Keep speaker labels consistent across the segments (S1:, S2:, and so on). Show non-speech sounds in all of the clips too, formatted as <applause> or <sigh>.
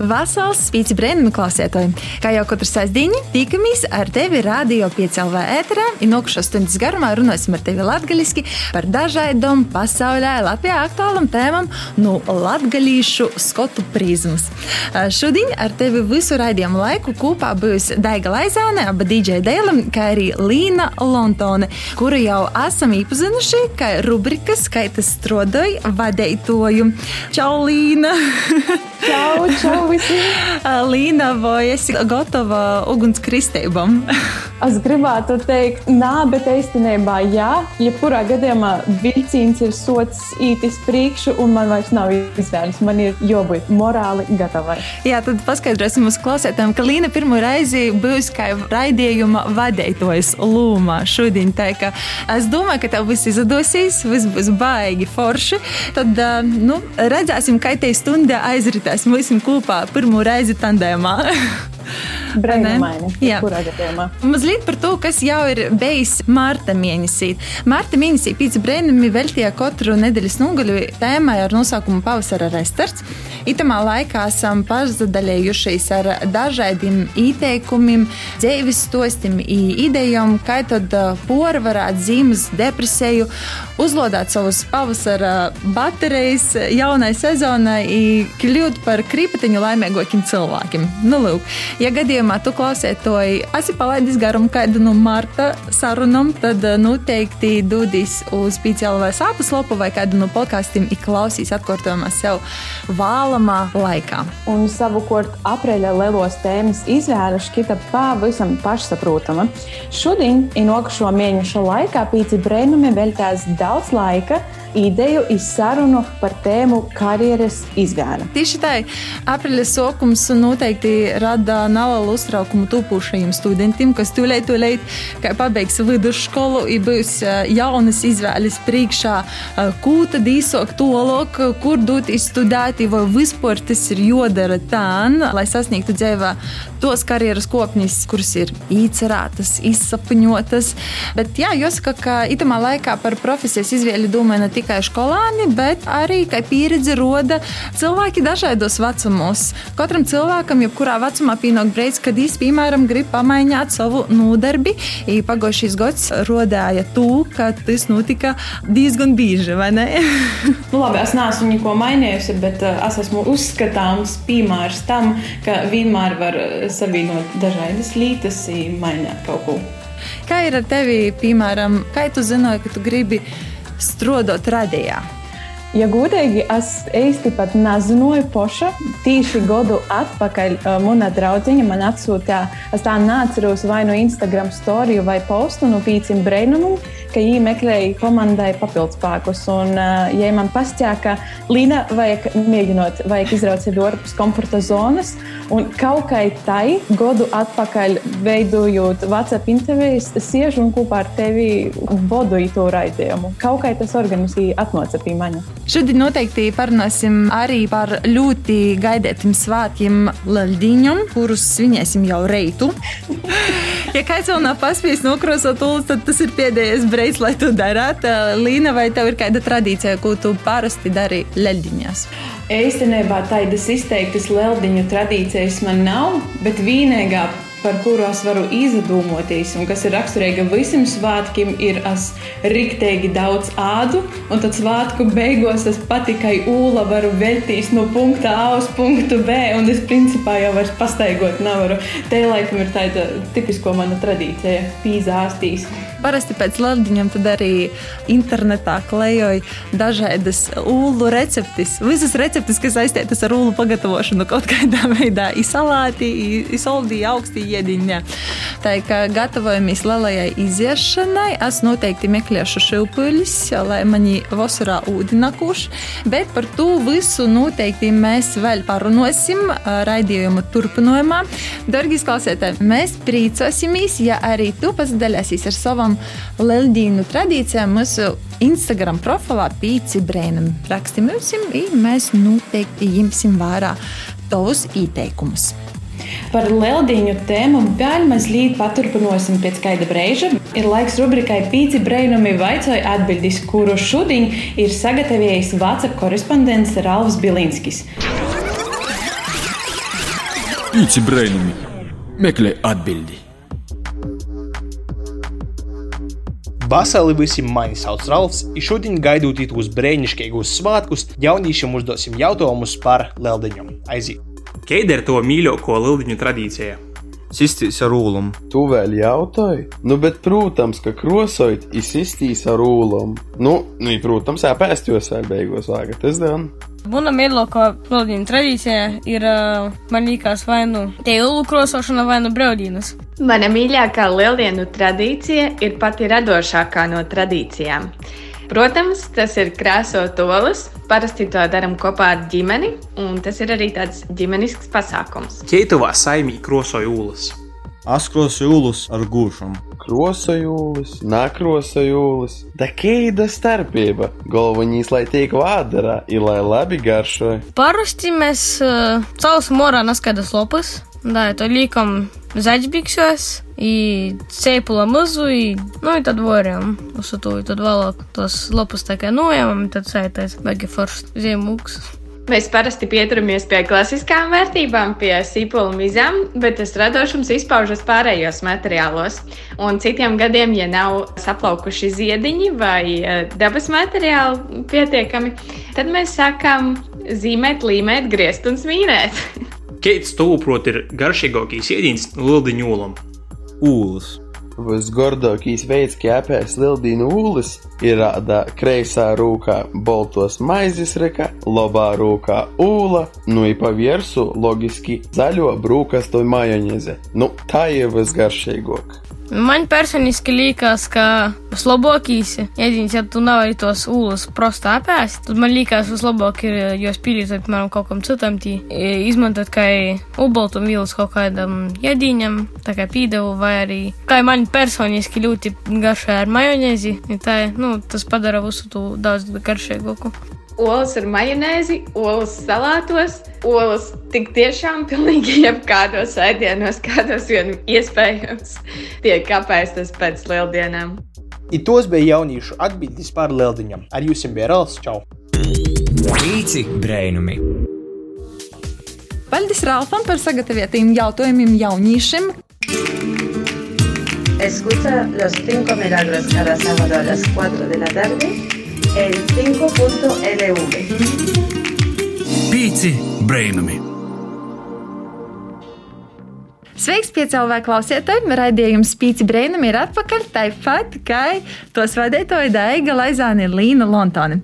S1: Vasals spīci brēnumi klausētoji. Kā jau katru sasdiņu, tikamies ar tevi radio 5LV ēterā. Inokušo stundas garumā runāsim ar tevi latgaliski par dažādām pasaulē Latvijā aktuālam tēmam no latgalīšu skotu prizmas. Šodien ar tevi visu raidījumu laiku kopā būs Daiga Laizāne, aba DJ Dēlam, kā arī Līna Lontone, kuru jau esam īpazinuši, kā rubrikas, kā tas strodoja vadētoju. Čau, Līna!
S2: Čau, čau! <laughs>
S1: Līna, vai esi gatava ugunskristībām? <laughs>
S2: es gribētu teikt, nā, bet īstenībā jā. Jebkurā gadījumā vilciens ir sots ītis priekšu, un man vairs nav izvēles. Man ir jābūt morāli gatavai.
S1: Jā, tad paskaidrosim mūsu klausētājiem, ka Līna pirmo reizi būs kā raidījuma vadītājs Lūmā šodien. Tā, es domāju, ka tev viss izdosies, viss būs baigi forši. Tad nu, redzēsim, kā te stunda aizritē mēs būsim kopā pirmo reizi tandēmā. <laughs> Mazliet par to, kas jau ir bijis Marta mēnesī. Marta mēnesī pīcis brīnumi veltīja katru nedēļas nogaļu tēmai ar nosaukumu Pavasara restarts. Itamā laikā esam pašsadalījušies ar dažādiem ieteikumiem, dzīves stostim, idejām, kā tad porvarēt zīmes depresiju, uzlodēt savus pavasara baterijas jaunai sezonai, kļūt par kripatiņu laimīgākiem cilvēkiem. Nu, lūk, ja gadījumā tu klausētoji, esi palaidis garam kādu no Marta sarunam, tad noteikti dodīs uz speciālu vai sāpes lopu vai kādu no podkāstiem, ik klausīs atkārtojumā sev vālamā laikā.
S2: Un savukārt aprīļa lielos tēmas izvēle šķita pavisam pašsaprotama. Šodien, inokušo mēnešu laikā, pīci brēnumi veltās daudz laika ideju izsarunu par tēmu karjeras izvēle.
S1: Tieši tā, aprīļa sākums noteikti rada nelielu uztraukumu tūpošajiem studentiem, kas tūlīt, tūlīt, pabeigs vidusskolu, ir būs jaunas izvēles priekšā, ko tad īsāk tolok, kur doties studēt, vai vispār tas ir jodara tā, lai sasniegtu dzīvē tos karjeras kopņus, kuras ir īcerētas, izsapņotas. Bet jā, jāsaka, ka itamā laikā par profesijas izvēli domā ne tikai skolāni, bet arī, kā pieredze roda cilvēki dažādos vecumos. Katram cilvēkam, jebkurā vecumā, pienāk brīdis, kad viņš, piemēram, grib pamainīt savu nodarbi. Pagājušais gads rodēja to, ka tas notika diezgan bieži, vai ne? <laughs>
S2: nu, labi, es neesmu neko mainījusi, bet uh, es esmu uzskatāms piemērs tam, ka vienmēr var savienot dažādas lietas, mainīt kaut ko.
S1: Kā ir ar tevi, piemēram, kā tu zināji, ka tu gribi strādāt radījā?
S2: Ja godīgi, es īsti pat nezināju, poša. Tīši gadu atpakaļ mana draudziņa man atsūtīja, es tā neatceros vai no Instagram storiju vai postu no pīcim brēnumam, ka viņi meklēja komandai papildspēkus. Un, ja man pastāstīja, ka Līna vajag mēģinot, vajag izraut sevi ārpus komforta zonas, un kaut kā tai gadu atpakaļ veidojot WhatsApp intervijas, siežu un kopā ar tevi bodoju to raidījumu. Kaut kā tas organizēja atnāca pie manis.
S1: Šodien noteikti parunāsim arī par ļoti gaidētiem svētkiem Latvijam, kurus svinēsim jau reitu. <laughs> ja kāds vēl nav paspējis nokrosot ulu, tad tas ir pēdējais brīdis, lai to darītu. Līna, vai tev ir kāda tradīcija, ko tu parasti dari Latvijās?
S2: Īstenībā tādas izteiktas leldiņu tradīcijas man nav, bet vienīgā par kuru es varu izdomāties, un kas ir raksturīga visiem svētkiem, ir es riktīgi daudz ādu, un tad svētku beigās es patikai ūla varu veltīt no punkta A uz punktu B, un es principā jau vairs pastaigot nevaru. Te laikam ir tāda tipisko mana tradīcija - pīzāstīs.
S1: Parasti pēc lamdiņiem tad arī internetā klejoja dažādas ulu receptes. Visas receptes, kas saistītas ar ulu pagatavošanu kaut kādā <laughs> veidā, ir salāti, ir soldī, augstī iediņa. Tā kā gatavojamies lielajai iziešanai, es noteikti meklēšu šilpuļus, lai mani vasarā ūdenakuši, bet par to visu noteikti mēs vēl parunāsim raidījuma turpinājumā. Dargīs klausētāji, mēs priecāsimies, ja arī tu pasidalīsies ar savam savām leldīnu tradīcijām mūsu Instagram profilā Pīci Brēnam. Raksti mums, un mēs noteikti ņemsim vērā tavus ieteikumus.
S2: Par lieldiņu tēmu vēl mazliet paturpināsim pēc kāda brīža. Ir laiks rubrikai Pīci brainumi vaicoja atbildis, kuru šodien ir sagatavojis Vācu korespondents Ralfs Bilinskis.
S3: Pīci brainumi meklē atbildi.
S4: Vasarī visiem mani sauc Ralfs, un šodien gaidot uz brīnišķīgus svētkus, jauniešiem uzdosim jautājumus par leldiņu. Aiziet! Kāda ir to mīļāko leldiņu tradīcija?
S5: Sistīs ar ūlumu.
S6: Tu vēl jautāji? Nu, bet, protams, ka krosojot izsistīs ar ūlumu. Nu, nu, protams, jāpēst jūs vēl beigās vāgat, es danu.
S7: Mana mīļākā brauciena tradīcija ir, man liekas, vai nu teulu krosošana, vai nu braudīnas.
S8: Mana mīļākā lieldienu tradīcija ir pati radošākā no tradīcijām. Protams, tas ir krāsot olas. Parasti to darām kopā ar ģimeni, un tas ir arī tāds ģimenisks pasākums.
S4: Keituvā saimī krosoja olas.
S5: Askrosulis ar gūšanu.
S6: Krosojūlis, nakrosojūlis. Tā kāda starpība? Galvenais, lai tiek vādarā, ir lai labi garšo.
S7: Parasti mēs uh, causam orā naskaidrs lopas, да, to liekam zaļbiksos, i cepula mazu, nu, i tad varam uz to, i tad vēlāk tos lopas tā kā nojamam, tad sētais bagi foršs ziemūks.
S8: Mēs parasti pieturamies pie klasiskām vērtībām, pie sīpola mizām, bet tas radošums izpaužas pārējos materiālos. Un citiem gadiem, ja nav saplaukuši ziediņi vai dabas materiāli pietiekami, tad mēs sākam zīmēt, līmēt, griezt un smīnēt. <laughs>
S4: Keits tūprot ir garšīgākais ēdiens lildiņu olam.
S5: Ūlas.
S6: Visgordākais veids, kā apēst lildīnu ūles, ir rādā kreisā rūkā boltos maizes reka, labā rūkā ūla, nu i pa viersu logiski zaļo brūkastu majoneze. Nu, tā ir visgaršīgāk.
S7: Man personiski liekas, ka vislabākais ēdiens, ja tu nevari tos ūlus prosti apēst, tad man liekas, vislabāk ir jos pielietot, piemēram, kaut kam citam, tī, izmantot kā uboltumvīlus kaut kādam ēdienam, tā kā pīdevu vai arī, kā man personiski ļoti garšā ar majonēzi, tā, nu, tas padara visu tu daudz garšīgāku
S8: olas ar majonēzi, olas salātos, olas tik tiešām pilnīgi <laughs> jebkādos ēdienos, kādos vien iespējams tiek apēstas pēc lieldienām.
S4: I tos bija jauniešu atbildes par lieldiņam. Ar jums bija Rāls Čau!
S9: Pīci brainumi!
S1: Paldies Ralfam par sagatavotiem jautājumiem jauniešiem.
S10: Escucha los cinco milagros cada sábado a las 4 de la tarde en 5.lv.
S9: Pīci brainumi!
S1: Sveiks, piecēlvē klausītāji! Raidījums Pīci Brēnam ir atpakaļ. Tāpat kā tos vadītāji Daiga Laizāne ir Līna Lontone.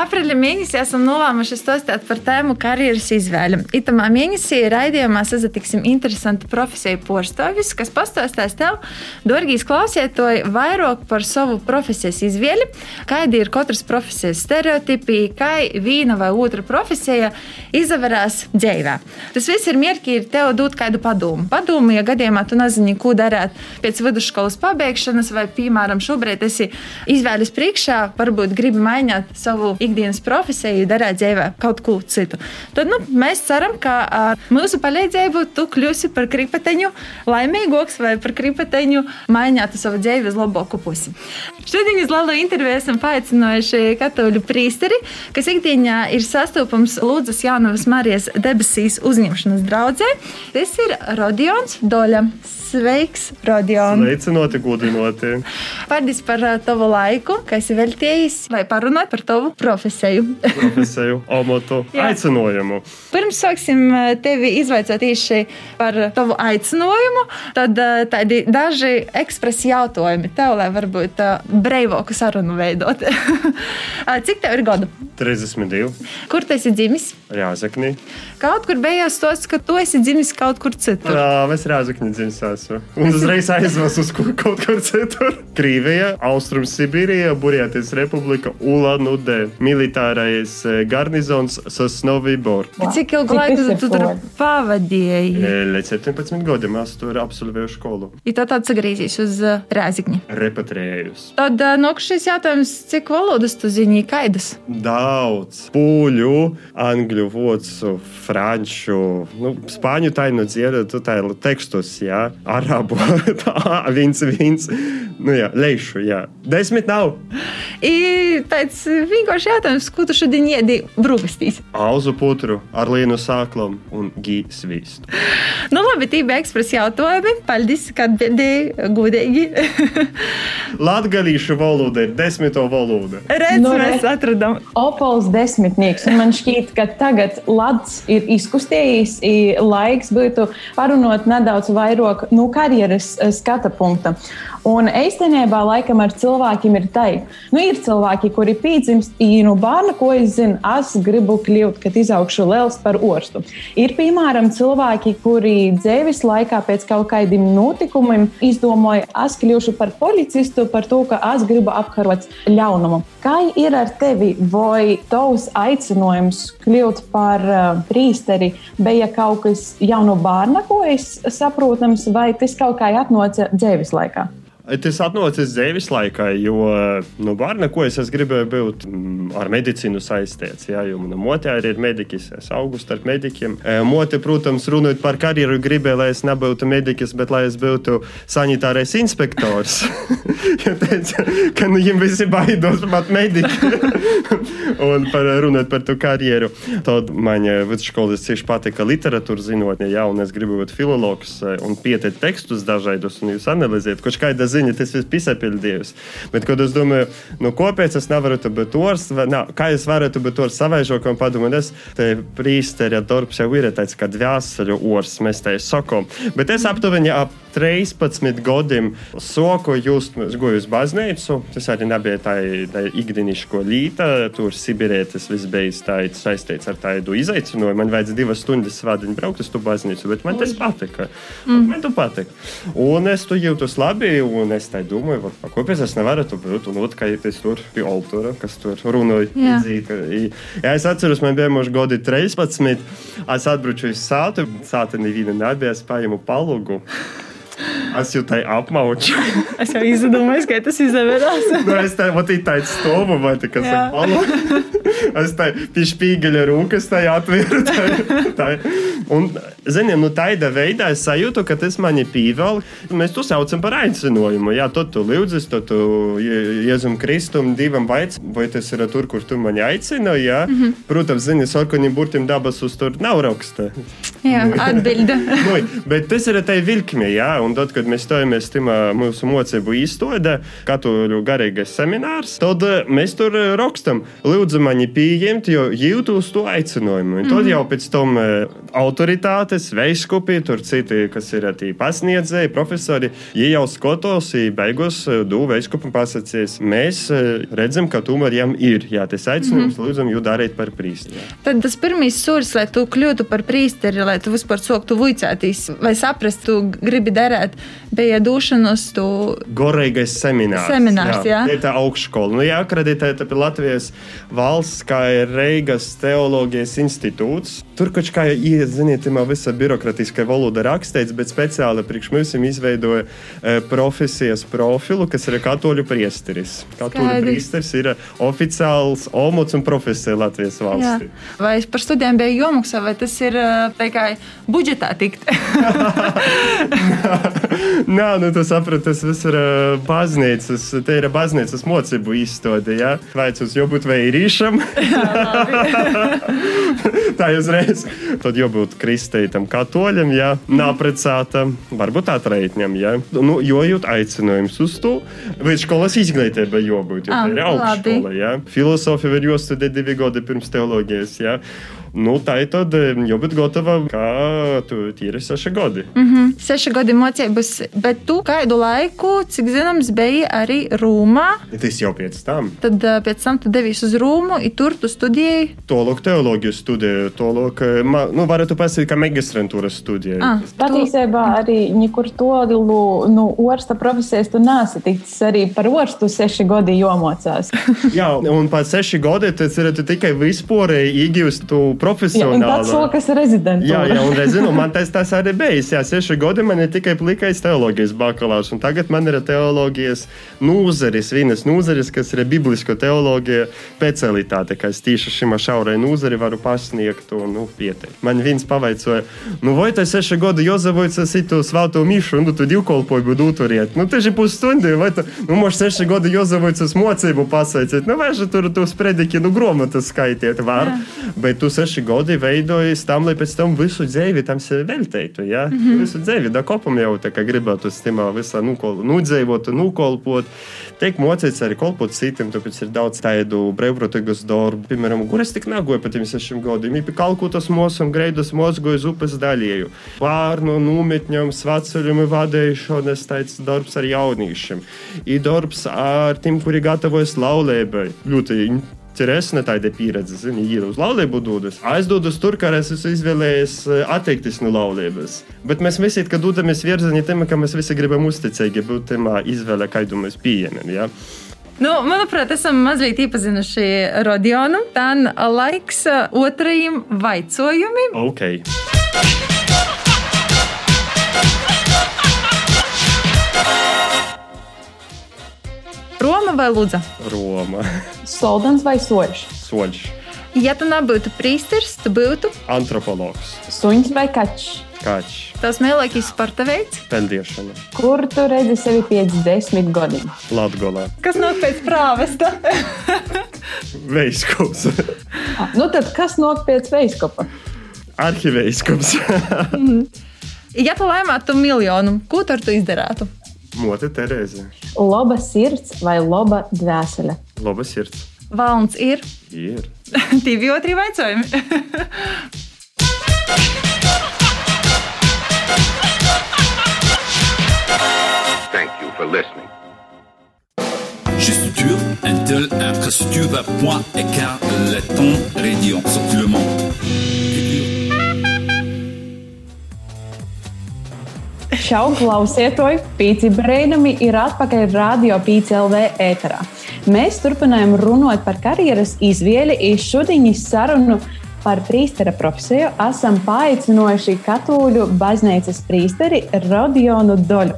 S1: Aprīļa mēnesī esam nolēmuši stostāt par tēmu karjeras izvēli. Itamā mēnesī raidījumā sazatiksim interesantu profesiju porstovis, kas pastāstās tev, dorgīs klausītāji, vairāk par savu profesijas izvēli, kādi ir katras profesijas stereotipi, kā viena vai otra profesija izaverās dzīvē. Tas viss ir mierīgi tev dot kādu padomu. padomu lēmumu, ja gadījumā tu nezini, ko darīt pēc vidusskolas pabeigšanas, vai, piemēram, šobrīd esi izvēles priekšā, varbūt gribi mainīt savu ikdienas profesiju, darīt dzīvē kaut ko citu. Tad nu, mēs ceram, ka ar mūsu palīdzību tu kļūsi par kripateņu laimīgāks vai par kripateņu mainītu savu dzīvi uz labāku pusi. Šodien uz lielu interviju esam paaicinājuši katoļu priesteri, kas ikdienā ir sastopams Lūdzas Jānavas Marijas debesīs uzņemšanas draudzē. Tas ir Rodions. Doļa. Sveiks, Rodion!
S11: Sveicināti, godināti!
S1: Paldies par uh, tavu laiku, ka esi veltījis, lai parunātu par tavu profesiju.
S11: profesiju, amatu, <laughs> aicinājumu.
S1: Pirms sāksim tevi izvaicāt īsi par tavu aicinājumu, tad uh, tādi daži ekspresi jautājumi tev, lai varbūt uh, breivāku sarunu veidot. <laughs> Cik tev ir gadu?
S11: 32.
S1: Kur tu esi dzimis?
S11: Jāzaknī.
S1: Kaut kur beigās tos, ka tu esi dzimis kaut kur citur.
S11: Jā, es es Rāzakņu dzimis esmu. Un uzreiz aizvās uz kaut kur citur. Krīvija, Austrum Sibīrija, Burjātijas republika, Ulan-Udē, militārais eh, garnizons Sosnovi Bor.
S1: Cik ilgu laiku tu tur pavadīji?
S11: Eh, Līdz 17 gadiem es tur absolvēju skolu.
S1: Ja tā tāds sagrīzīs uz uh, Rēzikņu.
S11: Repatriējus.
S1: Tad uh, nākamais jautājums, cik valodas tu zini, kaidas?
S11: Daudz poļu, angļu, vācu, franču, nu, spāņu tainu dziedā, tu tā ir tekstus, jā, arabu, <laughs> tā, viens, viens, nu jā, leišu, jā. Desmit nav.
S1: I tāds vienkārši jautājums, ko tu šodien iedi brūkastīs?
S11: Auzu putru ar lienu sāklam un gīsvīstu.
S1: Nu labi, tī bija ekspresa jautājumi. Paldies, ka atbildēji godīgi. <laughs>
S11: Latgalīšu valoda ir desmito valoda.
S1: Redz,
S2: Nu,
S1: mēs atradām.
S2: Opols desmitnieks. un Man šķiet, ka tagad Latvijas ir izkustējis, laiks būtu parunot nedaudz vairāk no eh, skata punkta. Un īstenībā laikam ar cilvēkiem ir tā, nu, ir cilvēki, kuri piedzimst i no bērna, ko es zinu, es gribu kļūt, kad izaugšu liels par orstu. Ir piemēram cilvēki, kuri dzīves laikā pēc kaut kādiem notikumiem izdomāja, es kļūšu par policistu, par to, ka es gribu apkarot ļaunumu. Kā ir ar tevi? Vai tavs aicinājums kļūt par uh, priesteri bija kaut kas jau no bērna, ko es saprotams, vai tas kaut kā atnāca dzīves laikā?
S11: Tas atnācis dzīves laikā, jo no bērna, ko es, es gribēju būt mm, ar medicīnu saistīts. Jā, jo mana mote arī ir mediķis, es augu starp mediķiem. E, Mote, protams, runājot par karjeru, gribēja, lai es nebūtu mediķis, bet lai es būtu sanitārais inspektors. <laughs> Jo teica, ka nu, viņiem visi baidos pat mediķi. <laughs> Un par, runāt par to karjeru. Tad man eh, vidusskolas cieši patika literatūra zinātnē, ja, un es gribu būt filologs eh, un pieteikt tekstus dažādus un jūs analizēt. Kaut kāda ziņa tas viss pisapildījus. Bet, kad es domāju, nu, kāpēc es nevaru būt ors, vai, nā, kā es varētu būt ors savaižokam, padomāju, es te prīsterja darbs jau ir tāds, kā dvēseli ors, mēs te sakām. Bet es aptuveni ap 13 gadiem soku just goju uz baznīcu. Tas arī nebija tā, tā ikdienišķo līta. Tur Sibirē tas viss bija saistīts ar tādu izaicinājumu. Man vajadzēja divas stundas svādiņu braukt uz to baznīcu, bet man tas patika. Mm. Man tas patika. Un es tu jūtos labi, un es tā domāju, va, kāpēc es nevaru tur būt. Un otrkārt, es tur pie altora, kas tur runāja.
S1: Jā.
S11: Jā, es atceros, man bija mūžs gadi 13. Es atbraucu uz sātu, sāta neviena nebija, es paņēmu palūgu. Es jūtu apmauču. <laughs>
S1: Es jau izdomāju, ka tas izdevās. <laughs>
S11: nu, es tā kā tādu stāvu vai tā, kas
S1: Jā.
S11: ir palūga. <laughs> Es tā pie spīgeļa rūkas tā atvēru. Tā, tā. Un, zinām, nu tādā veidā es sajūtu, ka tas mani pīvēl. Mēs to saucam par aicinājumu. Jā, to tu lūdzis, to tu Jēzum Kristum divam vaic, vai tas ir tur, kur tu mani aicini. Jā. Mm -hmm. Protams, zini, sarkanim burtim dabas uz tur nav raksta.
S1: Jā, atbilde.
S11: Nu, bet tas ir tā vilkme, jā, un tad, kad mēs stājamies tajā mūsu mocību īstenībā, katoļu garīgais seminārs, tad eh, mēs tur eh, rakstam, lūdzu, mani pieņemt, jo jūtu uz to aicinājumu. Un tad
S1: Mhm.
S11: jau pēc tam eh, autoritātes, veiskupi, tur citi, kas ir arī pasniedzēji, profesori, ja jau skatos, i beigās du veiskupam pasakīs, mēs redzam, ka tomēr jām ir, jā, tas aicinājums,
S1: Mhm.
S11: lūdzam, jūs darīt par prīsti.
S1: Tad tas pirmais solis, lai tu kļūtu par priesteri, lai tu vispār soktu vuicētīs, vai saprast, tu gribi darīt, bija došanos tu.
S11: Gorīgais seminārs.
S1: Seminārs, jā.
S11: Tā ir tā augšskola. Nu, jāakreditēta pie Latvijas valsts, kā ir Reigas teoloģijas institūts. Tur kaut kā ir, ziniet, tā visa birokratiskā valoda rakstīts, bet speciāli priekš mums izveidoja e, profesijas profilu, kas ir katoļu priesteris. Katoļu priesteris ir oficiāls omots un profesija Latvijas
S1: Jā.
S11: valstī.
S1: Vai par studijām bija jomaksā, vai tas ir ā, tikai budžetā tikt? <laughs> <laughs>
S11: Nē, nu, tu saproti, tas viss ir baznīcas, te ir baznīcas mocību izstāde. Ja? Vaicus jābūt vērīšam. <laughs> <laughs> Tā uzreiz. Tad jābūt kristītam katoļam, ja nāprecātam, varbūt atreitņam. Ja? Nu, jo jūt aicinājums uz to. Vai skolas izglītība jābūt, jo tā ir augstskola. Ja? Filosofija var jāstudē divi gadi pirms teoloģijas. Ja? Nu, tā ir tad jau būt gatava, kā tu tīri seši gadi.
S1: Mm -hmm. Seši gadi mocības, bet tu kādu laiku, cik zināms, biji arī Rūmā.
S11: Tas jau pēc tam.
S1: Tad pēc tam tu devies uz Rūmu, un tur tu studēji.
S11: Tolok teoloģiju studēju, tolok, nu, varētu pasīt, kā magistrantūras studēju.
S2: Ah, Patiesībā arī nekur tolu, nu, orsta profesijas tu nāsi ticis arī par orstu seši gadi jomocās. <laughs>
S11: Jā, un pēc seši gadi tas ir tikai vispārēji iegūst tu profesionāli.
S2: Jā, tas sokas rezidents.
S11: Jā, jā, un rezinu, man tas, tas arī bijis. Jā, seši gadi man ir tikai plikais teoloģijas bakalaurs, un tagad man ir teoloģijas nūzeris, vienas nūzeris, kas ir biblisko teoloģija specialitāte, ka es tieši šim šaurai nūzeri varu pasniegt un nu, pieteikt. Man viens pavaicoja, nu vai tas seši gadi Jozavojas situ svēto mišu, nu tu divkolpoju būtu uturiet. Nu, tieši pusstundi, vai tu, nu, moš seši gadi Jozavojas mocību pasaicīt, nu, vai tur tu sprediki, nu, gromatas skaitiet var, jā. bet tu seši gadi veidojas tam, lai pēc tam visu dzīvi tam sevi veltītu, ja? Mm -hmm. Visu dzīvi, da kopam jau tā kā gribētu stimā visā nudzīvot, nukolpot. Tiek mocīts arī kolpot citiem, tāpēc ir daudz tādu brīvprātīgas darbu. Piemēram, kur es tik nagoju pa tiem sešiem gadiem, ir kalkutas mosam, greidus mozgoju uz upes daļēju. Pārnu nometņam, svaceļiem vadīšanas, tāds darbs ar jaunīšiem. Ir darbs ar tiem, kuri gatavojas laulībai. Ļoti Ceresne tāda pieredze, zini, ir uz laulību dodas. Aizdodas tur, kā es esmu izvēlējies atteikties no laulības. Bet mēs visi, kad dodamies virzienā tam, ka mēs visi gribam uzticīgi būt tam izvēle, kādu mēs pieņemam. Ja?
S1: Nu, manuprāt, esam mazliet iepazinuši Rodionu. Tā laiks otrajam vaicojumam.
S11: Okay.
S1: Roma vai Lūdza?
S11: Roma.
S2: Soldans vai soļš?
S11: Soļš.
S1: Ja tu nebūtu priesteris, tu būtu
S11: antropologs.
S2: Suņš vai kaķis?
S11: Kaķis.
S1: Tas mīļākais sporta veids?
S11: Peldiešana.
S2: Kur tu redzi sevi pēc desmit gadiem?
S11: Latgolā.
S1: Kas nāk pēc prāvesta?
S11: Veiskops.
S2: ah, nu tad kas nāk pēc veiskopa?
S11: Arhiveiskops.
S1: ja tu laimētu miljonu, ko tu ar to izdarītu?
S11: Mote Terēze.
S2: Laba sirds vai laba dvēsele?
S11: Laba sirds.
S1: Valns ir.
S11: Ir. <laughs>
S1: Divi otri jautājumi.
S12: Thank you for listening.
S9: Gestuture, Intel, infrastructure, point, écart, letton, radio, sortilement.
S2: Šau klausietoji, pīci brīnumi ir atpakaļ radio pīci LV ēterā. Mēs turpinājam runāt par karjeras izvēli, izšudiņas sarunu par priestera profesiju esam paaicinājuši katoļu baznīcas priesteri Rodionu Doļu.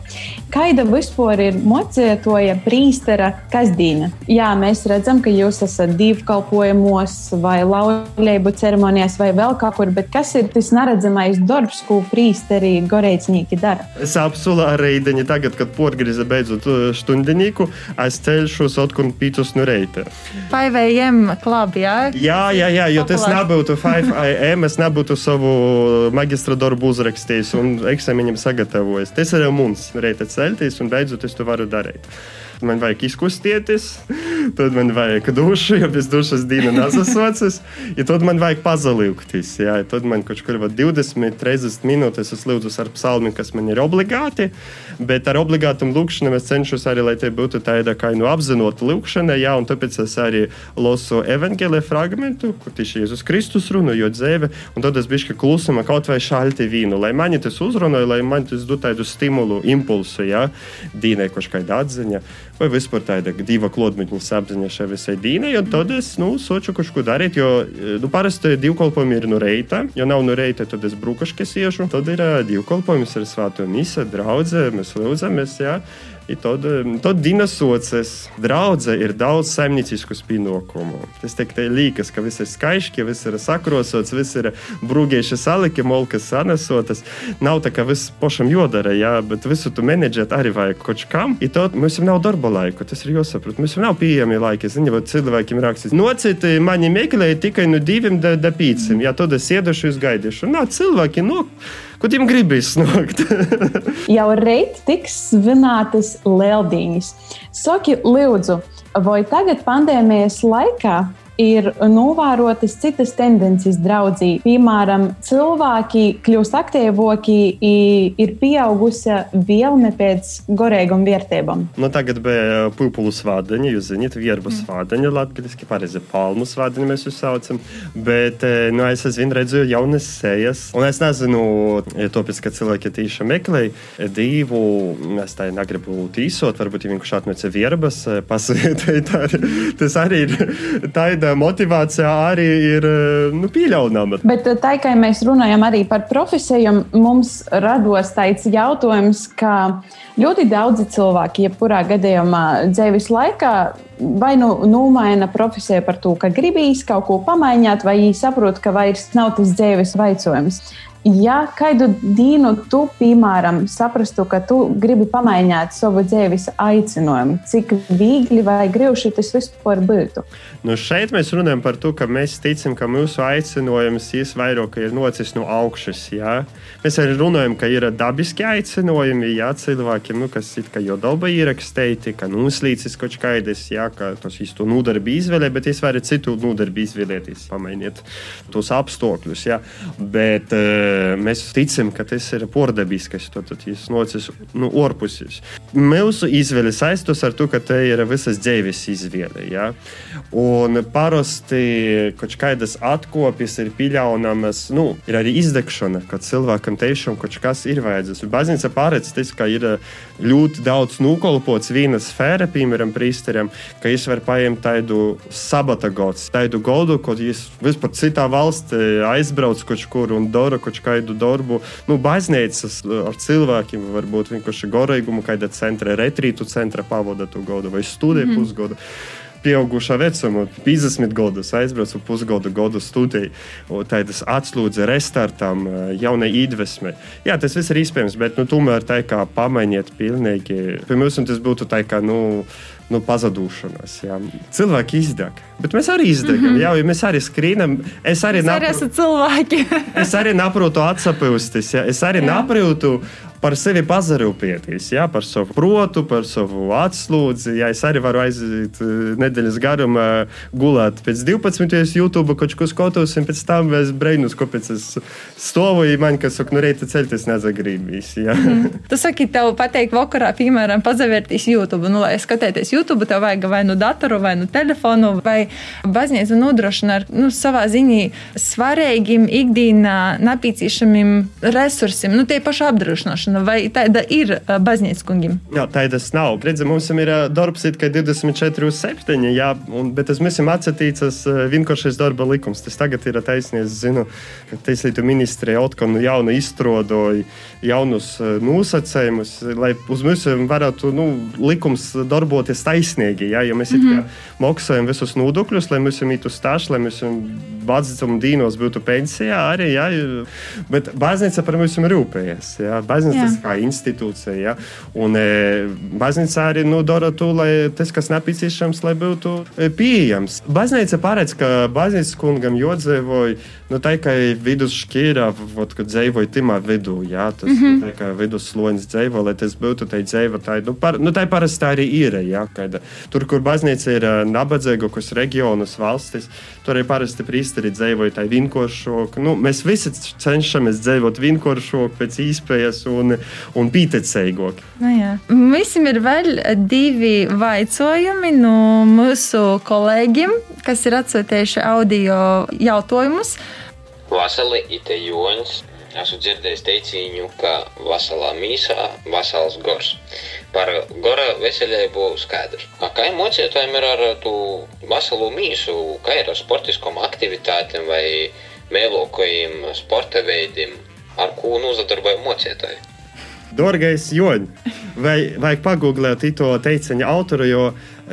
S2: Kāda vispār ir mocētoja priestera kasdīna? Jā, mēs redzam, ka jūs esat divkalpojumos vai laulību ceremonijās vai vēl kaut kur, bet kas ir tas neredzamais darbs, ko priesteri goreicnieki dara?
S11: Es apsolu reidiņu tagad, kad porgrize beidzot stundinīku, es ceļšos atkun pītus no reita.
S1: 5am klub, jā?
S11: Jā, jā, jā, jo tas nebūtu 5am, <laughs> es nebūtu savu maģistra darbu uzrakstījis un eksāmenim sagatavojis. Tas ir mums, reita celties, un beidzot es to varu darīt. Man vajag izkustēties, tad man vajag dušu, jo bez dušas dīna nesasocis. Ja tad man vajag pazalīgties. Ja, tad man kaut kur 20, 30 minūtes es lūdzu ar psalmi, kas man ir obligāti. Bet ar obligātu lūkšanu es cenšos arī, lai te būtu tāda kā nu apzinota lūkšana. Ja, un tāpēc es arī lasu evanģēlē fragmentu, kur tieši Jēzus Kristus runāja dzēve. Un tad es biju klusuma kaut vai šalti vīnu, lai mani tas uzrunāja, lai man tas dotu tādu stimulu, impulsu, ja, dīnai kaut kāda atziņa vai vispār tāda diva klodmeņa apziņa šai visai dīnai. Tad es nu, soču kaut ko darīt, jo nu, parasti divkalpojumi ir no reita. Ja nav no reita, tad es brūkaškas iešu. Tad ir uh, divkalpojums ar svāto misa, draudze, mēs lūdzamies. Ja? I tad Dina socis, draudzē ir daudz saimniecisku pienākumu. Tas tiek liekas, ka viss ir skaisti, ka viss ir sakrosots, viss ir brūgieši saliki, molkas sanesotas. Nav tā, ka viss pašam jodara, jā, bet visu tu menedžēt arī vajag kaut kam. I tad mums jau nav darba laika, tas ir jāsaprot. Mums jau nav pieejami laiki. Zini, vai cilvēkiem rakstīs, nociti mani meklēja tikai no diviem da, da pīciem, jā, tad es iedošu, jūs gaidīšu. Nā, cilvēki, nu. Ko viņam gribīs snogt? <laughs>
S2: Jau rīt tiks svinētas lieldiņas. Saki, lūdzu, vai tagad pandēmijas laikā ir novērotas citas tendences draudzī. Piemēram, cilvēki kļūst aktīvāki, ir pieaugusi vēlme pēc gorīgām vērtībām.
S11: Nu, tagad bija pupulu svādaņa, jūs zināt, vierbu mm. svādaņa latviski, pareizi palmu svādaņa mēs jūs saucam, bet nu, es aizvien redzu jaunas sejas, un es nezinu, ja tāpēc, ka cilvēki tīši meklē divu, es tā negribu tīsot, varbūt ja vienkārši atnāca vierbas, pasūtīt, <laughs> tas arī ir tāda motivācija arī ir nu, pieļaunama.
S2: Bet tā, kā mēs runājam arī par profesiju, mums rados tāds jautājums, ka ļoti daudzi cilvēki, jebkurā gadījumā dzīves laikā, vai nu nomaina profesiju par to, ka gribīs kaut ko pamainīt, vai saprot, ka vairs nav tas dzīves vaicojums ja kādu dienu tu, piemēram, saprastu, ka tu gribi pamainīt savu dzīves aicinājumu, cik viegli vai grūti tas vispār būtu?
S11: Nu šeit mēs runājam par to, ka mēs ticam, ka mūsu aicinājums vairāk ir nocis no augšas. Jā. Mēs arī runājam, ka ir dabiski aicinājumi jā, cilvēkiem, nu, kas ir jau daba ierakstīti, ka nuslīcis kaut kādas, ka tas īsto nodarbi izvēlē, bet es varu citu nodarbi izvēlēties, pamainiet tos apstākļus. Bet, uh, mēs ticam, ka tas ir pordabiskais, tad tas nocis nu, orpusis. Mūsu izvēle saistos ar to, ka te ir visas dzīves izvēle. Ja? Un parasti kaut kādas atkopjas ir pieļaunamas, nu, ir arī izdegšana, kad cilvēkam tiešām kaut kas ir vajadzīgs. Baznīca pārēc tas, ka ir ļoti daudz nukolpots viena sfēra, piemēram, prīsteriem, ka viņš var paņemt tādu sabata gods, tādu godu, ko viņš vispār citā valstī aizbrauc kaut kur un dara kaut kādu darbu, nu, baznīcas ar cilvēkiem, varbūt vienkārši gorīgumu, kāda centra, retrītu centra pavada to godu vai studiju mm -hmm. pusgodu pieaugušā vecumā, 50 gadus aizbraucu pusgadu gadu studiju, tādas atslūdzi restartam, jaunai iedvesmai. Jā, tas viss ir iespējams, bet nu, tomēr tā kā pamainiet pilnīgi. Pirmkārt, tas būtu tā kā. Nu, nu, pazudīšanās. Jā. Cilvēki izdeg, bet mēs arī izdegam. Mm -hmm. Jā, mēs arī skrīnam. Es arī,
S1: arī esmu cilvēki.
S11: es arī neprotu atsapūsties. Es arī neprotu par sevi pazarūpieties, jā, par savu protu, par savu atslūdzi. Jā, es arī varu aiziet eh, nedēļas garumā, gulēt pēc 12. YouTube, kaut ko skatos, un pēc tam es brīnos, kāpēc es stāvu, ja man kas saka, nu reita celties nezagribīs. Mm.
S1: Tu saki, tev pateikt vakarā, piemēram, pazavērtīs YouTube. Nu, lai skatēties YouTube, tev vajag vai nu datoru, vai nu telefonu, vai baznīca nodrošina ar nu, savā ziņā svarīgiem ikdienā nepieciešamiem resursiem, nu, tie paši apdrošināšana ievērošana, vai tāda ir baznīcas kungiem?
S11: Jā, tādas nav. Redzam, mums ir darbs kā 24 uz 7, jā, un, bet tas mums ir atsatīts vienkāršais darba likums. Tas tagad ir taisnība. Zinu, ka Tieslietu ministrija atkal nu jaunu izstrādoja jaunus nosacījumus, lai uz mums varētu nu, likums darboties taisnīgi. Jā, jo mēs mm -hmm. maksājam visus nodokļus, lai mums ir stāsts, lai mēs vecuma dīnos būtu pensijā arī. Jā, bet baznīca par mums rūpējas. Baznīca tas kā institūcija. Ja? Un e, baznīca arī nu, dara to, lai tas, kas nepieciešams, lai būtu e, pieejams. Baznīca paredz, ka baznīcas kungam jodzīvoja nu, tā kā vidusšķīrā, kad dzīvoja timā vidū. Ja? Tas mm -hmm. tā kā vidussloņas dzīvo, lai tas būtu tā dzīva. Tā, nu, par, nu, tā parasti tā arī ir. Ja? Kad, tur, kur baznīca ir nabadzīgākas reģionus valstis, tur arī parasti priesteri dzīvoja tā vienkāršāk. Nu, mēs visi cenšamies dzīvot vienkāršāk pēc iespējas. Un, un, un pītecīgāk.
S1: Nu. Visam ir vēl divi vaicojumi no mūsu kolēģiem, kas ir atsūtījuši audio jautājumus.
S13: Vasarī ir joņas. Esmu dzirdējis teicienu, ka vasalā mīsā vasals gors. Par gora veselību skaidrs. Kā mocītājiem ir ar to vasalu mīsu, kā ir ar sportiskām aktivitātēm vai mēlokajiem sporta veidiem? ar ko nozadarboja mocētāji.
S11: Dārgais Joņ, vai vajag pagūglēt to teiciņa autoru, jo,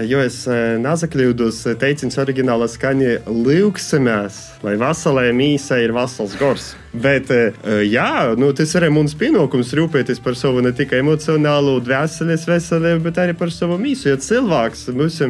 S11: jo es e, nezakļūdos, teiciņš oriģinālā skaņa Lūksemēs, lai vasalē mīsā ir vasals gors. Bet, e, jā, nu, tas ir mums pienākums rūpēties par savu ne tikai emocionālo, dvēseles veselību, bet arī par savu mīsu. Jo cilvēks mums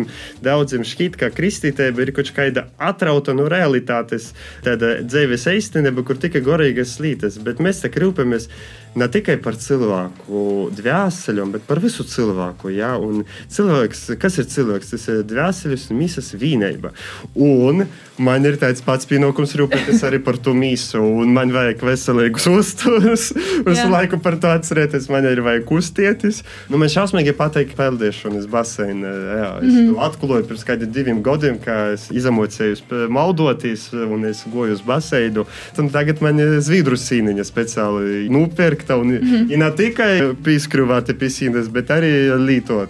S11: daudziem šķiet, ka kristītība ir kaut kāda atrauta no realitātes, tāda dzīves īstenība, kur tikai gorīgas lītas, bet mēs tā rūpējamies ne tikai par cilvēku dvēseli, bet par visu cilvēku. Ja? Un cilvēks, kas ir cilvēks, tas ir dvēseles un mīsas vienība. Un man ir tāds pats pienākums rūpēties arī par to mīsu, un man vajag veselīgus uzturus, <laughs> visu laiku par to atcerēties, man ir vajag kustēties. Nu, man šausmīgi patīk peldēšanas basēnā. Jā, es mm -hmm. atklāju pirms kādiem diviem gadiem, ka es izamocējos maldoties, un es goju uz basēnu. Tagad man ir zvidru sīniņa speciāli nopirkta, un mm -hmm. ne tikai pieskrūvāti pie sīnes, bet arī lītot.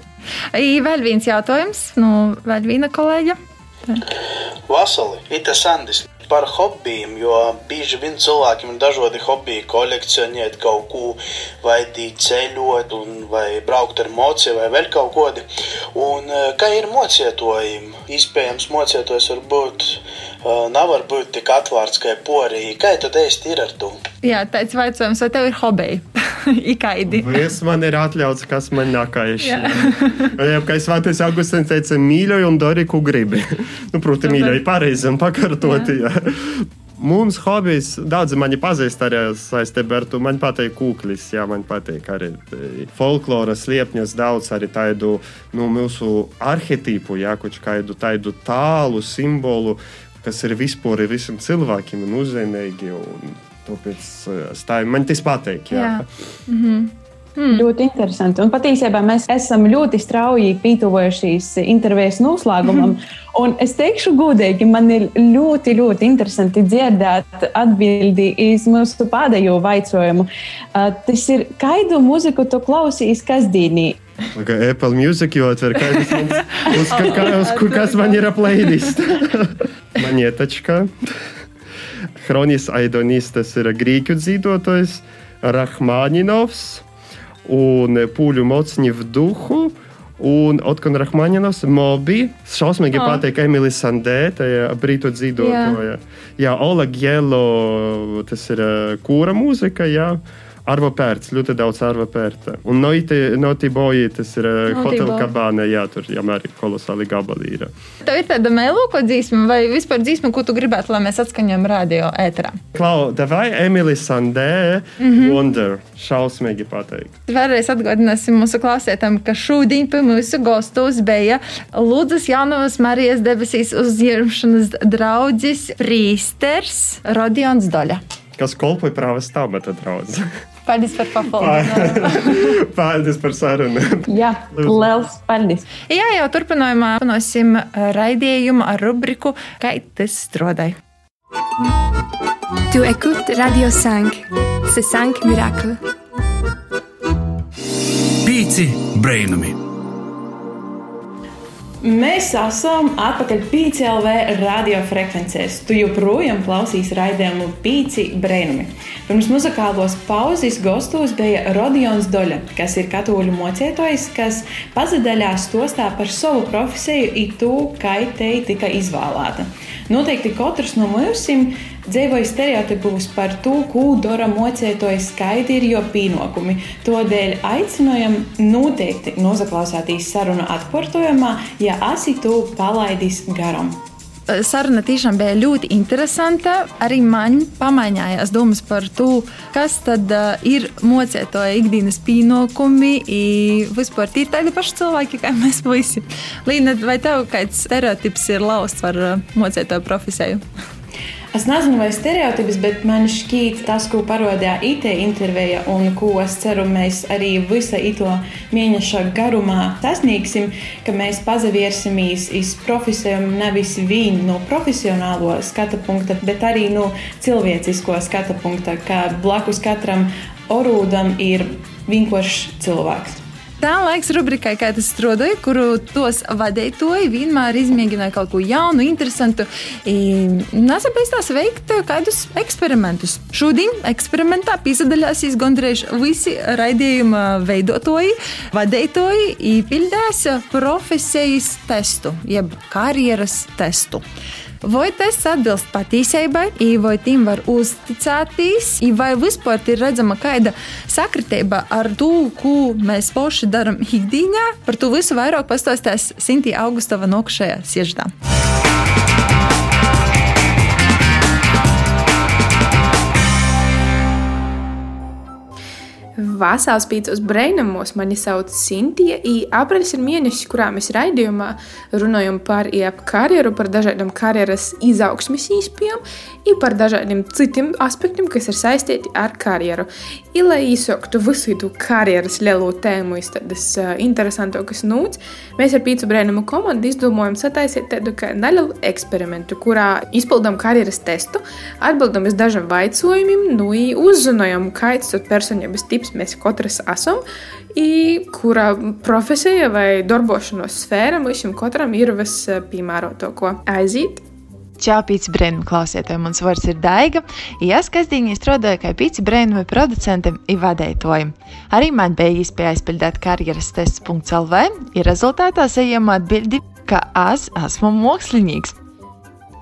S1: Vēl viens jautājums no vēl viena kolēģa.
S14: Vasali, Ita Sandis par hobijiem, jo bieži vien cilvēkiem ir dažādi hobiji, kolekcionēt kaut ko, vai ceļot, un, vai braukt ar mociju, vai vēl kaut ko tādu. Un kā ir mocietojumi? Iespējams, mocietojs var būt, nav var būt tik atvērts kā porija. Kā tad īsti ir ar to?
S1: Jā, tāds jautājums, vai tev ir hobiji? <laughs> Ikaidi.
S11: Viss man ir atļauts, kas man nākais. <laughs> Jā, kā es Svētais Augustīns teica, mīļoju un dari, ko gribi. <laughs> nu, protams, mīļoju pareizi un pakārtoti. Jā. <laughs> Mums hobijs, daudzi mani pazīst arī saistībā ar to. Man patīk kūklis, jā, man patīk arī folkloras liepņas, daudz arī tādu nu, mūsu arhetipu, jā, kādu tādu tālu simbolu, kas ir vispār visam cilvēkiem un uzzīmīgi. Un tāpēc stāv, man tas patīk. Jā. Jā.
S2: Mm -hmm. Hmm. Ļoti interesanti. Un patiesībā mēs esam ļoti strauji pietuvojušies intervijas noslēgumam. Un es teikšu, godīgi, man ir ļoti, ļoti interesanti dzirdēt atbildi uz mūsu pēdējo jautājumu. Uh, tas ir, kādu mūziku tu klausīs kasdienī?
S11: Kā Apple Music jau atver, kādas mums, uz, ka, kā, uz, kur, <laughs> kas man ir aplaidis. <laughs> man ietačka. Hronis Aidonis, tas ir grīķu dzīvotājs, Rahmāņinovs un Pūļu Mocņev duhu. Un Otkona Rahmaņinovs, Mobi, šausmīgi oh. patīk Emīlija Sandē, tajā brītu dzīvotāja. Jā. jā, Ola Gielo, tas ir kūra mūzika, jā. Arvo pērts, ļoti daudz arvo pērta. Un Noti Boji, tas ir Hotel Cabana, jā, tur jau arī kolosāli gabali ir.
S1: Tev ir tāda mēlūko dzīsma vai vispār dzīsma, ko tu gribētu, lai mēs atskaņojam radio ēterā?
S11: Klau, davai Emily Sandē, mm -hmm. Wonder, šausmīgi pateikt.
S1: Vēlreiz atgādināsim mūsu klausētājiem, ka šodien pie mūsu gastos bija Lūdzas Jaunavas Marijas debesīs uzņemšanas draudzis prīsters Rodions Doļa.
S11: Kas kolpoja prāvas stāvata draudzes. <laughs>
S1: Paldies par papildinājumu. <laughs>
S11: paldies par sarunu.
S2: Jā, liels paldies.
S1: Jā, jau turpinājumā panosim raidījumu ar rubriku Kā tas strādāja.
S15: Tu écoutes Radio 5, c'est 5 miracles.
S9: Pīci brainami!
S2: Mēs esam atpakaļ PCLV radiofrekvencēs. Tu joprojām klausīs raidījumu Pīci Brēnumi. Pirms muzikālos pauzes gastos bija Rodions Doļa, kas ir katoļu mocētojs, kas pazadaļās stostā par savu profesiju un to, kā te tika izvēlēta. Noteikti katrs no mums dzīvoja stereotipus par to, ko dara mocētojas skaidri ir jo pienākumi. Tādēļ aicinājam noteikti nozaklausāties sarunu atkārtojumā, ja esi to palaidis garam
S1: saruna tiešām bija ļoti interesanta. Arī man pamainījās domas par to, kas tad uh, ir mocētoja ikdienas pienākumi. Vispār ir tādi paši cilvēki, kā mēs visi. Līna, vai tev kāds stereotips ir lausts par uh, mocētoju profesiju?
S2: Es nezinu, vai stereotips, bet man šķiet tas, ko parādīja IT intervija un ko es ceru, mēs arī visa ito mēneša garumā sasniegsim, ka mēs pazaviersimies iz profesijām nevis viņu no profesionālo skata punkta, bet arī no cilvēcisko skata punkta, ka blakus katram orūdam ir vienkāršs cilvēks.
S1: Tā laiks rubrikai, kā tas strādāja, kuru tos vadītoji vienmēr izmēģināja kaut ko jaunu, interesantu. Nesapēc tās veikt kādus eksperimentus. Šodien eksperimentā piedalīsies gandrīz visi raidījuma veidotāji, vadītoji, īpildēs profesijas testu, jeb karjeras testu. Vai tas atbilst patiesībai, vai tim var uzticēties, vai vispār ir redzama kāda sakritība ar to, ko mēs paši darām ikdienā. Par to visu vairāk pastāstīs Sintīna Augustava nokšajā sieždā.
S16: Vasāls pīcos brainamos mani sauc Sintīja, un aprīlis ir mēnesis, kurā mēs raidījumā runājam par ap karjeru, par dažādām karjeras izaugsmes īspējām un par dažādiem citiem aspektiem, kas ir saistīti ar karjeru. I, lai izsoktu visu to karjeras lielo tēmu, tādas uh, interesantākas nūts, mēs ar pīcu brainamu komandu izdomājam sataisīt tādu kā nelielu eksperimentu, kurā izpildām karjeras testu, atbildam uz dažiem vaicojumiem, nu, uzzinājam, kāds ir personības tips mēs katrs esam, kura profesija vai darbošanos sfēra mums katram ir vispiemērotāko aiziet.
S17: Čau, pīci brēnumu klausietāji! Mans vārds ir Daiga. Es kasdienī strādāju kā pīci brēnumu producentam un vadītājam. Arī man bija iespēja aizpildīt karjeras tests.lv, ir rezultātā saņēmu atbildi, ka es esmu mākslinieks.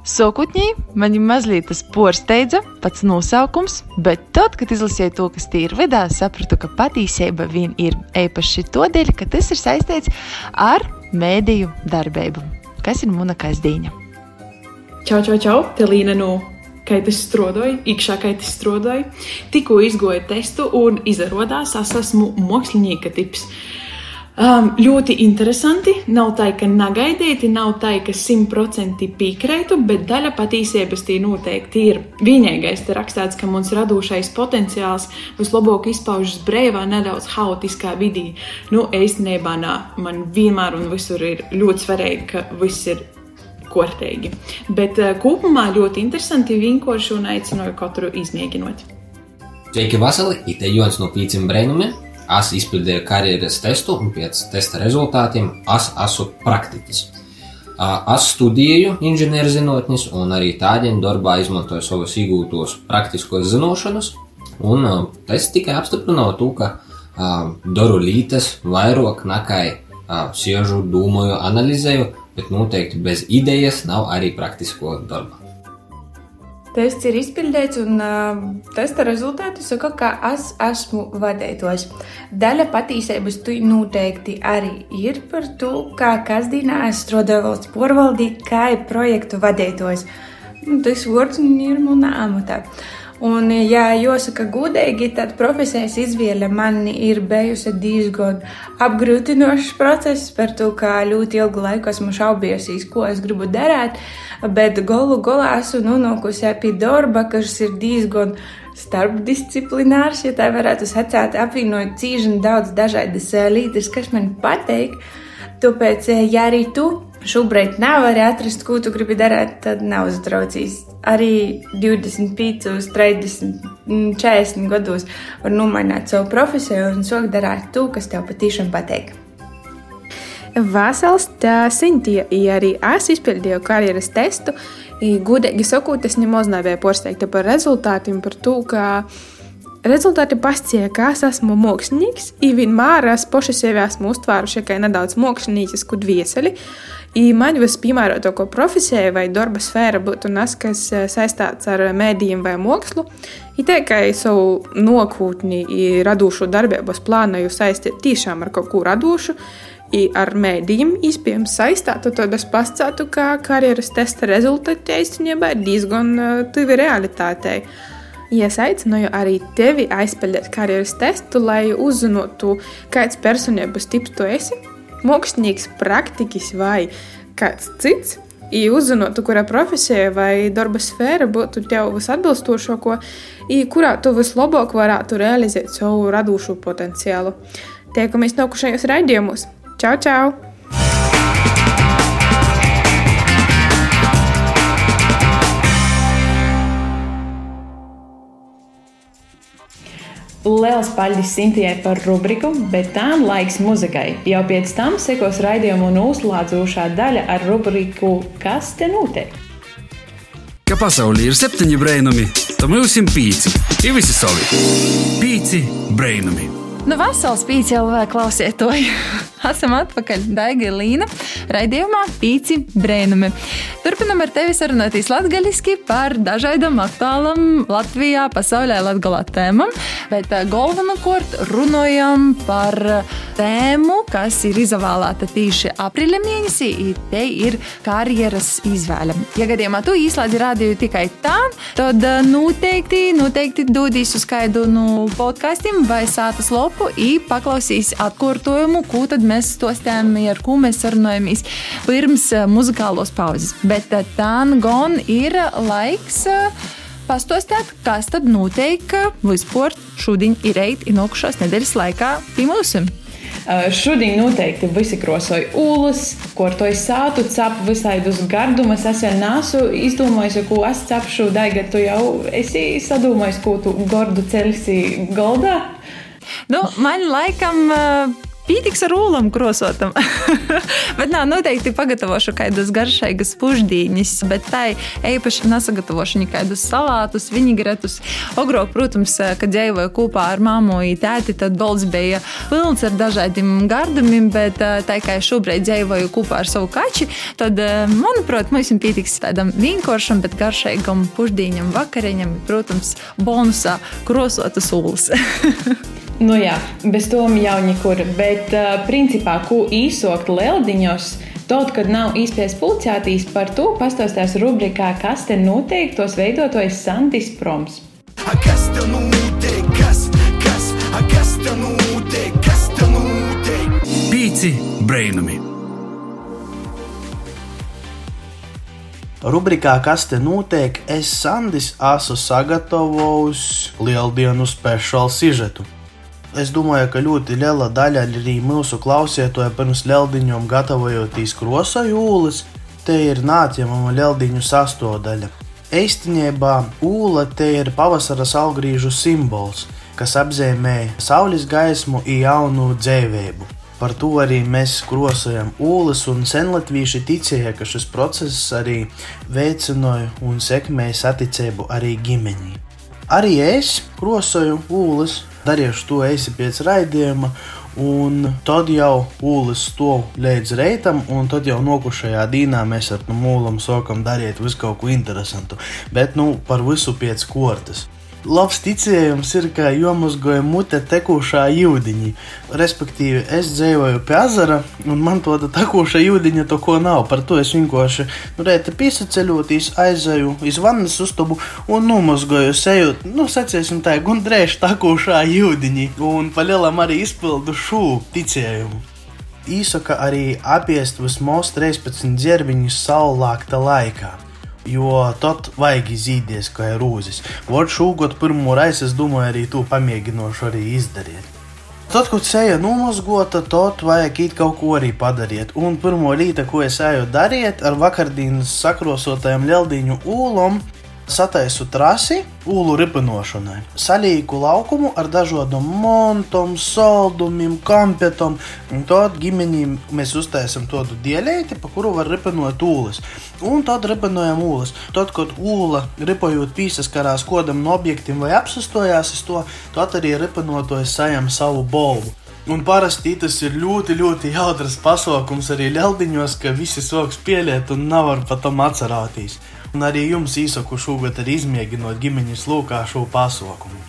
S17: Sokutņī mani mazliet tas porsteidza, pats nosaukums, bet tad, kad izlasīju to, kas tie ir vidā, sapratu, ka patiesība vien ir īpaši tādēļ, ka tas ir saistīts ar mēdīju darbību, kas ir mana kasdīņa.
S18: Čau, čau, čau! Te Līna no Kaitas strādāja, iekšā kaitas strādāja. Tikko izgoju testu un izrādās, es esmu mākslinieka tips. Um, ļoti interesanti. Nav tā, ka negaidīti, nav tā, ka simtprocentīgi piekrītu, bet daļa patiesības tī noteikti ir. Vienīgais te rakstīts, ka mums radošais potenciāls vislabāk izpaužas brīvā, nedaudz haotiskā vidī. Nu, īstenībā nā, man vienmēr un visur ir ļoti svarīgi, ka viss ir kārtīgi. Bet uh, kopumā ļoti interesanti, vienkārši un aicināju katru izmēģinot.
S19: Sveiki, Vasili! Ite Jons no Pīcim Breinumiem! Es izpildīju karjeras testu, un pēc testa rezultātiem es esmu praktiķis. Es studēju inženierzinātnes, un arī tādiem darbā izmantoju savus iegūtos praktiskos zināšanas. Un tas tikai apstiprināja to, ka daru lietas vairāk nekā siežu, domāju, analizēju, bet noteikti bez idejas nav arī praktisko darba.
S16: Tests ir izpildīts, un uh, testa rezultāti saka, ka es esmu vadītājs. Daļa patiesības tu noteikti arī ir par to, kā kasdienā es strādāju valsts porvaldī, kā projektu vadītājs. Nu, tas vārds ir manā amatā. Un, ja jāsaka godīgi, tad profesijas izvēle man ir bijusi diezgan apgrūtinošs process par to, kā ļoti ilgu laiku esmu šaubījusies, ko es gribu darīt. Bet galu galā esmu nonākusi pie darba, kas ir diezgan starpdisciplinārs, ja tā varētu sacīt, apvienojot cīņu daudz dažādas lietas, kas man patīk. Tāpēc, ja arī tu šobrīd nevari atrast, ko tu gribi darīt, tad nav uztraucies. Arī 25, 30, 40 gados var nomainīt savu profesiju un sākt darīt to, kas tev patiešām patīk. Vasals Sintīja arī es izpildīju karjeras testu. Gudīgi sakot, es nemaz nebiju pārsteigta par rezultātiem, par to, ka rezultāti pastāja, ka es esmu mākslinieks, un vienmēr es paši sevi esmu uztvēruši kā nedaudz mākslinieks, kur vieseli. I man vispiemērotāko profesiju vai darba sfēra būtu tas, kas saistīts ar mēdījiem vai mākslu. Ir tā, ka savu nokūtni, radošo darbības plānoju saistīt tiešām ar kaut ko radošu. Ar mēdījiem iespējams saistītu, tad es pastātu, ka karjeras testa rezultāti īstenībā ir diezgan tuvi realitātei. Ja es aicināju arī tevi aizpildīt karjeras testu, lai uzzinātu, kāds personības tips tu esi, mākslinieks, praktiķis vai kāds cits. I uzzinātu, kura profesija vai darba sfēra būtu tev visatbilstošāko, kurā tu vislabāk varētu realizēt savu radošo potenciālu. Tiekamies nākušajos raidījumos! Čau, čau!
S2: Liels paldies Sintijai par rubriku, bet tā laiks muzikai. Jau pēc tam sekos raidījumu un uzlādzošā daļa ar rubriku Kas te notiek?
S9: Ka pasaulē ir septiņi brainami, tad mums ir pīci. Ir visi savi. Pīci brainami.
S1: Nu, vesels pīci jau vēl klausietoji. <laughs> Esam atpakaļ Daiga Līna raidījumā Pīci brēnumi. Turpinam ar tevi sarunāties latgaļiski par dažādām aktuālām Latvijā, pasaulē latgalā tēmām, bet galvenokārt runājam par tēmu, kas ir izvēlēta tieši aprīļa mēnesī. Te ir karjeras izvēle. Ja gadījumā tu īslēdzi rādīju tikai tā, tad eh, noteikti, noteikti dodīs uz kādu no podkastiem vai sātas lopu un paklausīs atkārtojumu, ko tad mēs stostām, ar ko mēs sarunājamies pirms eh, muzikālos pauzes. Bet eh, tā gan ir laiks pastāstīt, kas tad notiek vispār šodien ir reit, ir nokušās nedēļas laikā pie mums.
S2: Šodien noteikti visi krosoja ūlas, ko ar to sātu, cap visādus gardumus. Es vēl nesu izdomājis, ko es cepšu. Daiga, tu jau esi sadomājis, ko tu gordu celsi goldā?
S1: Nu, man laikam Pītiks ar ūlam krosotam. <laughs> bet nav noteikti pagatavošu kādus garšīgus pušdīņus, bet tā īpaši nesagatavošu nekādus salātus, vinigretus. Ogrok, protams, kad dzīvoju kopā ar māmu un tēti, tad balds bija pilns ar dažādiem gardumiem, bet tā kā šobrīd dzīvoju kopā ar savu kači, tad, manuprāt, mums pītiks tādam vienkāršam, bet garšīgam pušdīņam vakariņam, protams, bonusā krosotas ūlas. <laughs>
S2: Nu jā, bez tam jau nekur. Bet, uh, principā, ko īsokt lieldiņos, tad, kad nav īspējas pulcētīs, par to pastāstās rubrikā Kas te notiek, tos veidotājs Sandis Proms.
S20: A kas te notiek? Kas, kas, a kas te notiek? Kas te notiek?
S9: Pīci brainami!
S14: Rubrikā Kas te notiek? Es Sandis esmu sagatavojis lieldienu speciālu sižetu. Es domāju, ka ļoti liela daļa arī mūsu klausītāju pirms lieldiņām gatavojoties krosojūlis, te ir nāciemama lieldiņu sastāvdaļa. Īstenībā ūla te ir pavasara saulgrīžu simbols, kas apzīmē saules gaismu un jaunu dzīvību. Par to arī mēs krosojam ūlas, un senlatvieši ticēja, ka šis process arī veicināja un sekmēja saticību arī ģimenī. Arī es krosoju ūlas, darīšu to eisi pēc raidījuma. Un tad jau ūlis to līdz reitam, un tad jau nokušajā dīnā mēs ar mūlam sākam darīt visu kaut ko interesantu. Bet nu par visu pēc kortes. Labs ticējums ir, ka jomazgoja mute tekošā jūdiņa. Respektīvi, es dzīvoju pie ezera, un man tāda tekoša jūdiņa to ko nav. Par to es vienkārši nu, reizē piesaceļoties, aizēju uz vannas uztubu un nomazgoju seju, nu, sacīsim tā, gundrēšu tekošā jūdiņa, un palielam arī izpildu šo ticējumu. Īsaka arī apiest vismaz 13 dzērviņus saulēkta laikā jo tad vajag izīties kā rūzis. Vot šogad pirmo reizi es domāju arī to pamēģināšu arī izdarīt. Tad, kad seja nomazgota, tad vajag it kaut ko arī padarīt. Un pirmo rīta, ko es eju darīt ar vakardienas sakrosotajam ļaudīņu ūlom, sataisu trasi ūlu ripinošanai. Salīku laukumu ar dažādām montām, saldumiem, kampetam. Un tad ģimenīm mēs uztaisām tādu dielēti, pa kuru var ripinot ūles. Un tad ripinojam ūles. Tad, kad ūla ripojot pīsaskarās kodam no objektiem vai apsastojās uz to, tad arī ripinotojs sajam savu bolvu. Un parasti tas ir ļoti, ļoti jautrs pasākums arī ļaudiņos, ka visi soks pieliet un nevar pat tam atcerēties un arī jums īsaku šogad arī izmēģinot ģimeņas lūkā šo pasaukumu.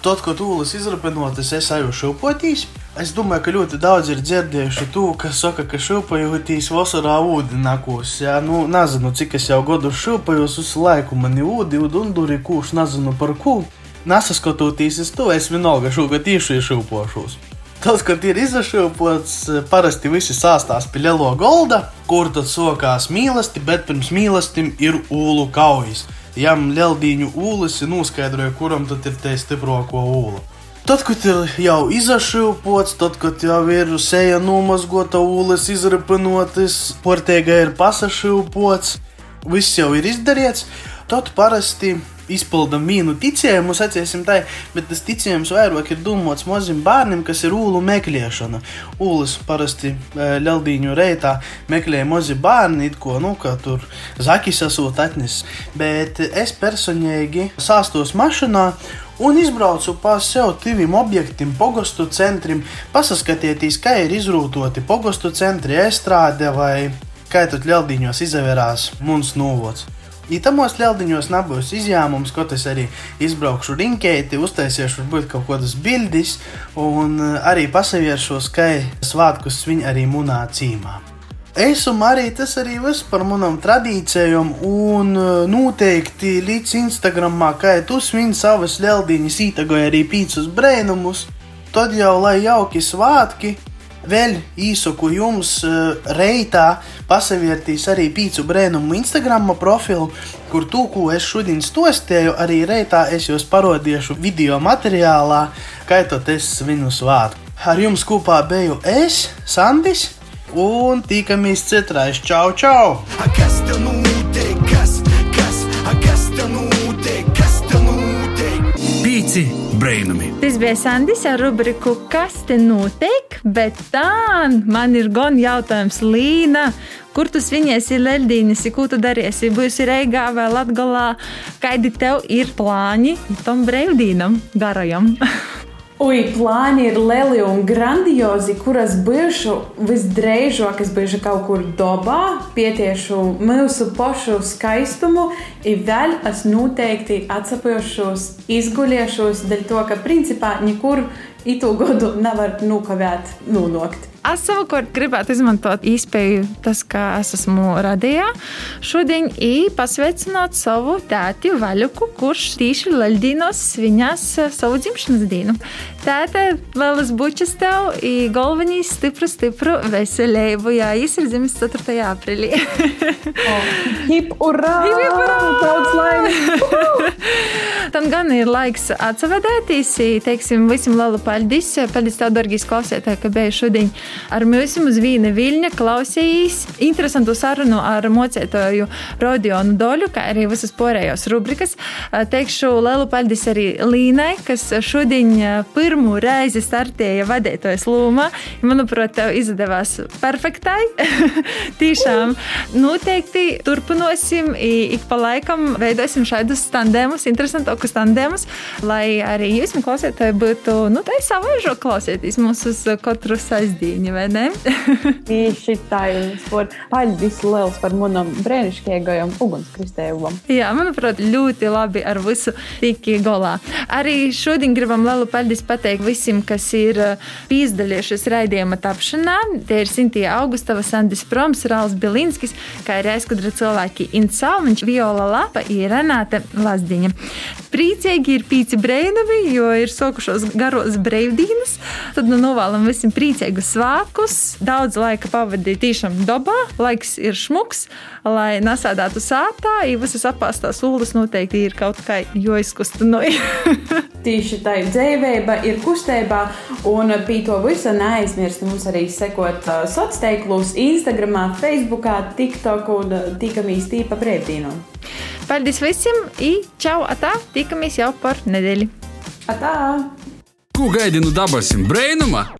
S14: Tad, kad ūlas izrapinotas, es eju šūpotīs. Es domāju, ka ļoti daudz ir dzirdējuši to, kas saka, ka šūpojotīs vasarā ūdenakos. Jā, nu, nezinu, cik es jau gadu šūpojos, visu laiku mani ūdi, ūdunduri, kurš nezinu par ko. Nesaskatoties uz to, es vienalga šogad tieši šūpošos. Tas, kad ir izašūpots, parasti visi sāstās pie lielo golda, kur tad sokās mīlestība, bet pirms mīlestības ir ūlu kaujas. Jām ļaudīņu ūlis ir noskaidroja, kuram tad ir te stiprāko ūlu. Tad, kad ir jau izašūpots, tad, kad jau ir seja nomazgota, ūles izrapinotas, portēga ir pasašūpots, viss jau ir izdarīts, tad parasti izpildām vienu ticējumu, sacīsim tā, bet tas ticējums vairāk ir domāts mazam bērnam, kas ir ūlu meklēšana. Ūlas parasti e, ļaudīņu reitā meklēja mazi bērni, ko, nu, kā tur zakis esot atnesis, bet es personīgi sāstos mašīnā un izbraucu pa sev diviem objektiem, pogostu centriem, pasaskatieties, kā ir izrūtoti pogostu centri, estrāde vai kā tur ļaudīņos izvērās mums novots. Itamos lieldiņos nebūs izņēmums, ko es arī izbraukšu rinkēti, uztaisīšu varbūt kaut kādas bildes un eh, arī pasavieršos, ka svētkus svin arī munā cīmā. Esmu arī tas arī viss par manām tradīcijām, un eh, noteikti līdz Instagramā, kā tu svin savas lieldiņas, ītagoja arī pīcis brēnumus, tad jau lai jauki svētki, Vēl īsaku jums uh, reitā pasavērtīs arī pīcu brēnumu Instagram profilu, kur to, ko es šodien stostēju, arī reitā es jūs parodīšu video materiālā, kā to es svinu svātu. Ar jums kopā biju es, Sandis, un tikamies citrais. Čau, čau!
S9: Pīci brainami.
S1: Tas bija Sandis ar rubriku Kas te notiek? Bet tā man ir gan jautājums Līna. Kur tu svinēsi leldīnis, ko tu darīsi? Būsi Reigā vai Latgalā? Kādi tev ir plāni tam brīvdīnam garajam? <laughs>
S2: Ui, plāni ir lieli un grandiozi, kuras bijušu visdrīzāk, es biju kaut kur dabā, pietiešu mūsu pašu skaistumu, un vēl es noteikti atsapjošos, izguļiešos, dēļ to, ka principā nekur itu gadu nevar nokavēt, nonākt.
S1: Es savukārt gribētu izmantot iespēju, tas, ka es esmu radījā šodien, un pasveicināt savu tēti Vaļuku, kurš tieši Latvijas svinās savu dzimšanas dienu. Tēte, lielas bučas tev, galvenīs stipru, stipru veselību. Jā, viņš ir dzimis 4. aprīlī. <laughs>
S2: Hip, urā!
S1: Hip, urā!
S2: Daudz laimes! <laughs>
S1: Tam gan ir laiks atsavedēties, teiksim, visam lielu paldies. Paldies tev, dārgīs klausētāji, ka bija šodien ar mums uz Vīna Viļņa klausījīs interesantu sarunu ar mocētoju Rodionu Doļu, kā arī visas pārējās rubrikas. Teikšu lielu paldies arī Līnai, kas šodien pirmo reizi startēja vadītājas lūmā. Manuprāt, tev izdevās perfektai. <laughs> Tiešām noteikti turpināsim, ik pa laikam veidosim šādus tandēmus, interesantākus tandēmus, lai arī jūs, klausītāji, būtu, nu, tā savaižo klausieties mūs uz katru sasdienu viņa, vai ne?
S2: Tieši tā, jums var paldies liels par manam brēnišķīgajam ugunskristējumam.
S1: Jā, manuprāt, ļoti labi ar visu tiki golā. Arī šodien gribam lielu paldies pateikt visiem, kas ir pīzdalījušies raidījuma tapšanā. Tie ir Sintīja Augustava, Sandis Proms, Rāls Bilinskis, kā arī aizkudra cilvēki Insalmiņš, Viola Lapa, Renāte Lazdiņa. Priecīgi ir pīci breinumi, jo ir sokušos garos breivdīnas. Tad nu novēlam visiem priecīgus svētkus, daudz laika pavadīt tiešām dabā, laiks ir šmuks, lai nesādātu sātā, ja visas apāstās ulas noteikti ir kaut kā joizkustinoja. <laughs>
S2: Tieši tā ir dzīvība, ir kustībā, un pie to visa neaizmirst mums arī sekot uh, sociālos tīklos, Instagram, Facebook, TikTok un uh, tikamies tīpa brīvdīnu.
S1: Paldies visiem! I čau! Atā! Tikamies jau par nedēļu!
S2: Atā!
S9: Ko gaidi no dabasim? Brainuma?